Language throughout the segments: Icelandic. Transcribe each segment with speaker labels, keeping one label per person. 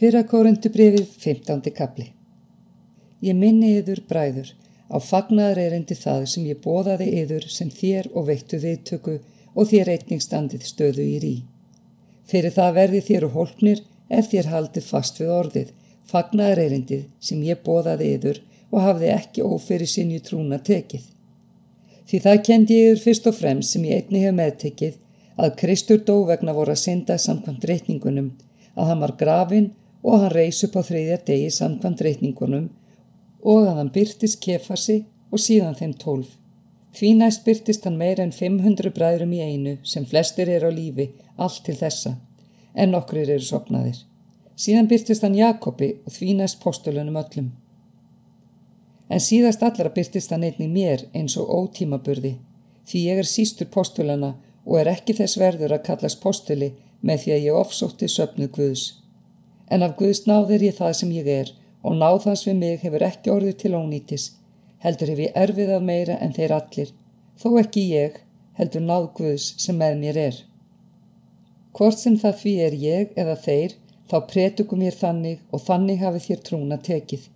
Speaker 1: Fyrra kórundubrifið 15. kapli Ég minni yður bræður á fagnaðar erindi það sem ég bóðaði yður sem þér og veittu viðtöku og þér einning standið stöðu í rí. Fyrir það verði þér og hólpnir ef þér haldið fast við orðið, fagnaðar erindið sem ég bóðaði yður og hafði ekki ófyrir sinju trúna tekið. Því það kendi yður fyrst og fremst sem ég einni hef meðtekið að Kristur dó vegna voru að synda samkvæmt reikningunum, að hann var grafin og hann reys upp á þriðja degi samkvæmt reikningunum og að hann byrtist kefasi og síðan þeim tólf. Því næst byrtist hann meira en 500 bræðrum í einu sem flestir er á lífi, allt til þessa, en okkur eru sopnaðir. Síðan byrtist hann Jakobi og því næst postulunum öllum. En síðast allra byrtist hann einnig mér eins og ótímaburði, því ég er sístur postulana og er ekki þess verður að kallast postuli með því að ég ofsótti söpnuð Guðs. En af Guðs náð er ég það sem ég er og náð hans við mig hefur ekki orðið til ónýtis. Heldur hef ég erfið af meira en þeir allir, þó ekki ég, heldur náð Guðs sem með mér er. Hvort sem það því er ég eða þeir, þá pretugum ég þannig og þannig hafi þér trúna tekið.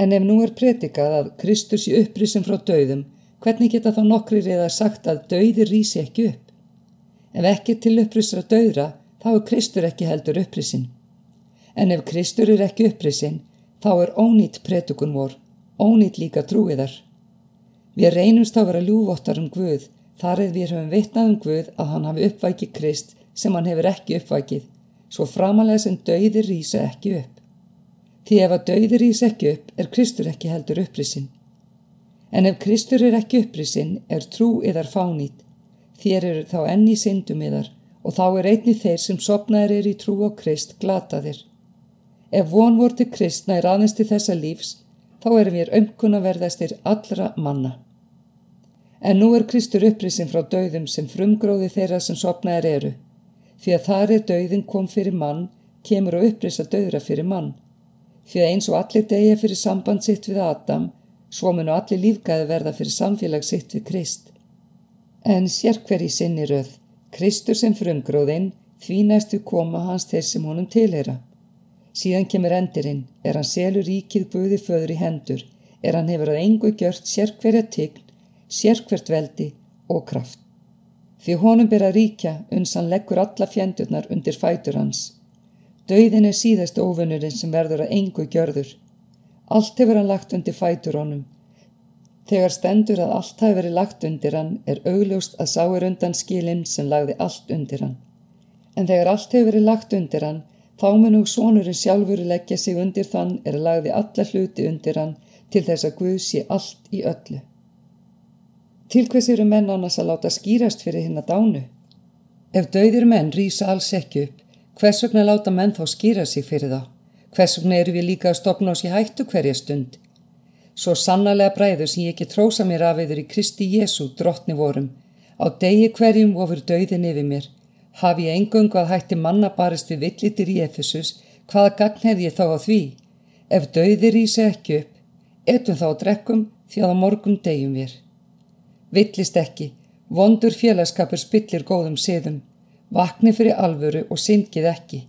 Speaker 1: En ef nú er pretikað að Kristus í upprisum frá döðum, hvernig geta þá nokkri reyða sagt að döðir rýsi ekki upp? Ef ekki til upprisra döðra, þá er Kristur ekki heldur upprisin. En ef Kristur er ekki upprisin, þá er ónýtt pretukun vor, ónýtt líka trúiðar. Við reynumst að vera ljúvottar um Guð, þar eða við höfum vitnað um Guð að hann hafi uppvækið Krist sem hann hefur ekki uppvækið, svo framalega sem döðir rýsa ekki upp. Því ef að döðir rýsa ekki upp, er Kristur ekki heldur upprisin. En ef Kristur er ekki upprisin, er trúiðar fánýtt, Þér eru þá enni syndum yðar og þá er einni þeir sem sopnaðir er í trú á Krist glataðir. Ef von vor til Kristna er aðeins til þessa lífs, þá erum við ömkuna verðastir allra manna. En nú er Kristur upprisin frá döðum sem frumgróði þeirra sem sopnaðir eru. Því að þar er döðin kom fyrir mann, kemur að upprisa döðra fyrir mann. Því að eins og allir degja fyrir samband sitt við Adam, svo munu allir lífgæði verða fyrir samfélag sitt við Krist. En sérkver í sinni röð, Kristur sem frumgróðinn, því næstu koma hans þeir sem honum tilhera. Síðan kemur endirinn, er hann selur ríkið Guði föður í hendur, er hann hefur að engu gjört sérkverja tign, sérkvert veldi og kraft. Því honum að ríkja, uns hann leggur alla fjendurnar undir fætur hans. Dauðin er síðast ofunurinn sem verður að engu gjörður. Allt hefur hann lagt undir fætur honum, Þegar stendur að allt hafi verið lagt undir hann er augljóst að sá er undan skilinn sem lagði allt undir hann. En þegar allt hefur verið lagt undir hann, þá mun og sonurinn sjálfur leggja sig undir þann er lagði alla hluti undir hann til þess að Guð sé allt í öllu. Til hvers eru menn annars að láta skýrast fyrir hinn að dánu? Ef dauðir menn rýsa alls ekki upp, hvers vegna láta menn þá skýra sig fyrir þá? Hvers vegna eru við líka að stopna á sér hættu hverja stund? Svo sannarlega bræður sem ég ekki trósa mér af yfir í Kristi Jésu drottni vorum. Á degi hverjum ofur döiðin yfir mér. Hafi ég engöngu að hætti manna barist við villitir í Efesus, hvaða gagn hef ég þá á því? Ef döiðir í sig ekki upp, etum þá að drekkum því að á morgun degjum við. Villist ekki, vondur félagskapur spillir góðum siðum, vakni fyrir alvöru og syngið ekki.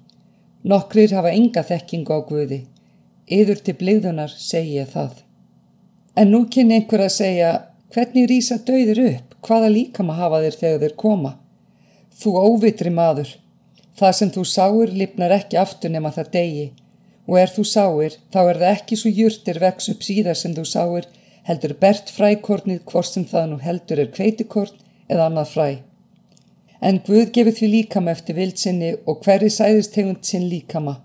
Speaker 1: Nokkrir hafa enga þekkingu á Guði. Yður til bligðunar segi ég það. En nú kynni einhver að segja, hvernig rýsa döðir upp, hvaða líkama hafa þér þegar þeir koma? Þú óvitri maður, það sem þú sáir lifnar ekki aftur nema það degi og er þú sáir þá er það ekki svo júrtir vex upp síðar sem þú sáir heldur bert frækornið hvort sem það nú heldur er kveitikorn eða annað fræ. En Guð gefur því líkama eftir vildsinni og hverri sæðist tegund sinn líkama.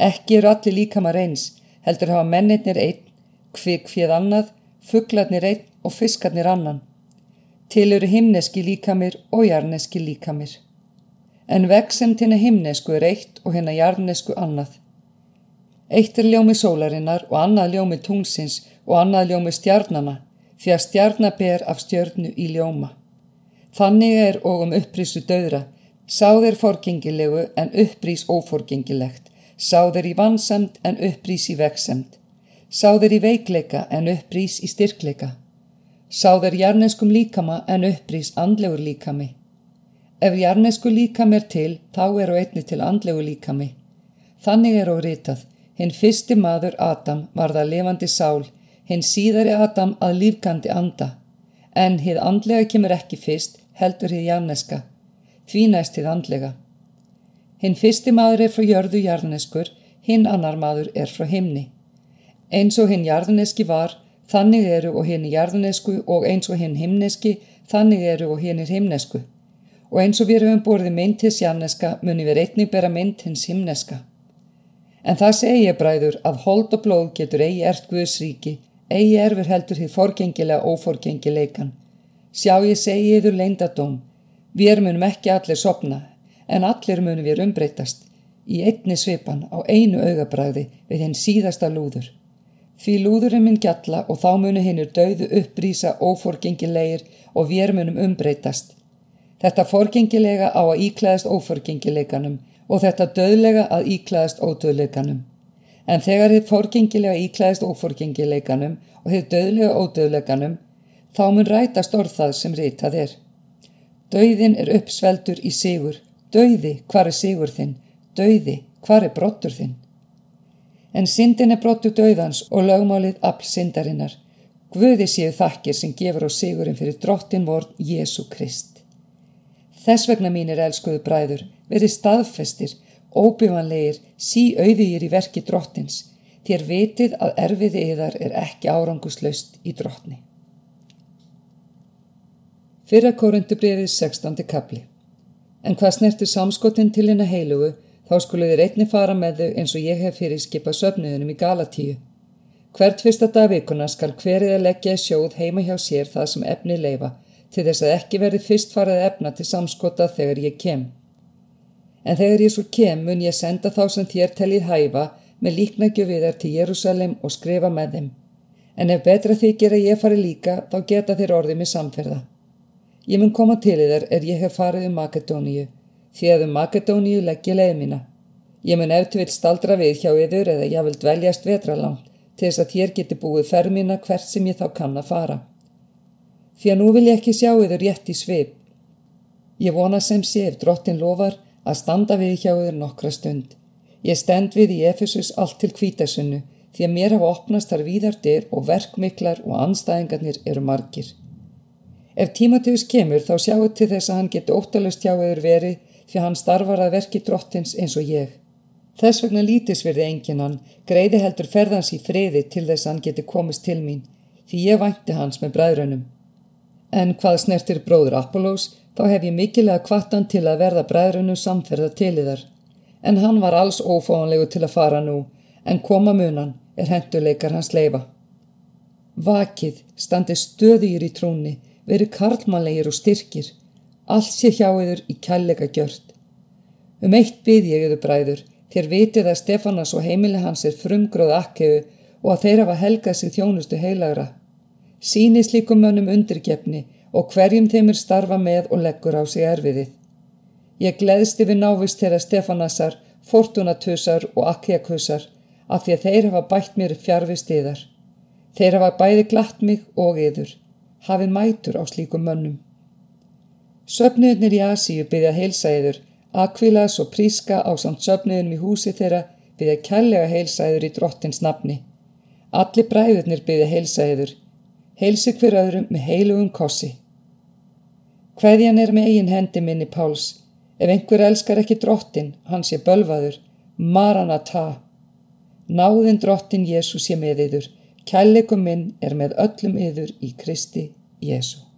Speaker 1: Ekki eru allir líkama reyns, heldur hafa mennirnir einn kvikfið annað, fugglarnir einn og fiskarnir annan. Til eru himneski líkamir og jarneski líkamir. En vegsemt hérna himnesku er eitt og hérna jarnesku annað. Eitt er ljómi sólarinnar og annað ljómi tungsins og annað ljómi stjarnana því að stjarnaber af stjörnu í ljóma. Þannig er og um upprísu döðra, sáð er forgengilegu en upprís óforgengilegt, sáð er í vansamt en upprís í vegsemt. Sáður í veikleika en upprýs í styrkleika. Sáður jarneskum líkama en upprýs andlegur líkami. Ef jarnesku líkami er til, þá eru einni til andlegu líkami. Þannig er og ritað, hinn fyrsti maður Adam var það levandi sál, hinn síðari Adam að lífgandi anda. En hið andlega kemur ekki fyrst, heldur hið jarneska, því næst hið andlega. Hinn fyrsti maður er frá jörðu jarneskur, hinn annar maður er frá himni. Eins og hinn jarneski var, þannig eru og hinn jarnesku og eins og hinn himneski, þannig eru og hinn er himnesku. Og eins og við höfum borðið mynd hins jarneska, muni við reitning bera mynd hins himneska. En það segi ég bræður að hold og blóð getur eigi ert Guðs ríki, eigi erfur heldur þið forgengilega óforgengileikan. Sjá ég segi yður leindadóm, við munum ekki allir sopna, en allir munum við umbreytast, í einni svipan á einu augabræði við hinn síðasta lúður. Því lúðurinn minn gjalla og þá munu hinnur döðu upprýsa óforgengilegir og við munum umbreytast. Þetta forgengilega á að íklæðast óforgengileikanum og þetta döðlega að íklæðast ódöðleikanum. En þegar þið forgengilega íklæðist óforgengileikanum og þið döðlega ódöðleikanum, þá mun rætast orð það sem ritað er. Dauðin er uppsveldur í sigur. Dauði, hvar er sigur þinn? Dauði, hvar er brottur þinn? En syndin er brottur dauðans og lögmálið afl syndarinnar. Guði séu þakkir sem gefur á sigurinn fyrir drottin vorn Jésu Krist. Þess vegna mín er elskuðu bræður, verið staðfestir, óbjöfanlegir, sí auðýr í verki drottins, þér vitið að erfiði yðar er ekki áranguslaust í drottni. Fyrra kórundubriðið 16. kapli En hvað snertur samskotin til hérna heilugu, þá skuluð þér einni fara með þau eins og ég hef fyrir skipað söfniðunum í Galatíu. Hvert fyrsta dagvikuna skal hverið að leggja í sjóð heima hjá sér það sem efni leifa, til þess að ekki verði fyrst farið efna til samskota þegar ég kem. En þegar ég svo kem mun ég senda þá sem þér telið hæfa með líknækju við þær til Jérúsalem og skrifa með þeim. En ef betra þykir að ég fari líka, þá geta þér orðið með samferða. Ég mun koma til þér er ég hef farið um Makedóníu, því að um Makedóníu legg ég leið mína. Ég mun eftir vil staldra við hjá yður eða ég vil dveljast vetralangt til þess að þér geti búið fermina hvert sem ég þá kann að fara. Því að nú vil ég ekki sjá yður rétt í svip. Ég vona sem sé ef drottin lofar að standa við hjá yfir nokkra stund. Ég stend við í Efesus allt til kvítasunnu því að mér hafa opnast þar víðardir og verkmiklar og anstæðingarnir eru margir. Ef tímatöfus kemur þá sjáu til þess að hann geti óttalust hjá yfir verið því hann starfar að verki drottins eins og ég. Þess vegna lítisverði engin hann, greiði heldur ferðans í friði til þess hann geti komist til mín, því ég vænti hans með bræðrönum. En hvað snertir bróður Apollós, þá hef ég mikilega kvartan til að verða bræðrunu samferða til yðar. En hann var alls ófáanlegu til að fara nú, en koma munan er henduleikar hans leifa. Vakið, standi stöðýr í trúni, veri karlmannlegir og styrkir, allt sé hjá yður í kællega gjört. Um eitt byð ég yður bræður, þér vitið að Stefanas og heimili hans er frumgróð akkefu og að þeir hafa helgað sig þjónustu heilagra síni slíkum mönnum undirgefni og hverjum þeim er starfa með og leggur á sig erfiðið. Ég gleðst yfir návist þeirra Stefanasar, Fortunatusar og Akkiakusar af því að þeir hafa bætt mér fjárvist yðar. Þeir hafa bæði glatt mig og yður, hafið mætur á slíkum mönnum. Söfniðnir í Asíu byggja heilsa yður, Akvilas og Príska á samt söfniðnum í húsi þeirra byggja kærlega heilsa yður í drottins nafni. Allir bræðurnir byggja heilsa yður, heilsi hver öðrum með heilugum kossi. Hveðjan er með eigin hendi minni Páls, ef einhver elskar ekki drottin, hans ég bölvaður, Maranatha. Náðin drottin Jésús ég með yður, kærleikum minn er með öllum yður í Kristi Jésu.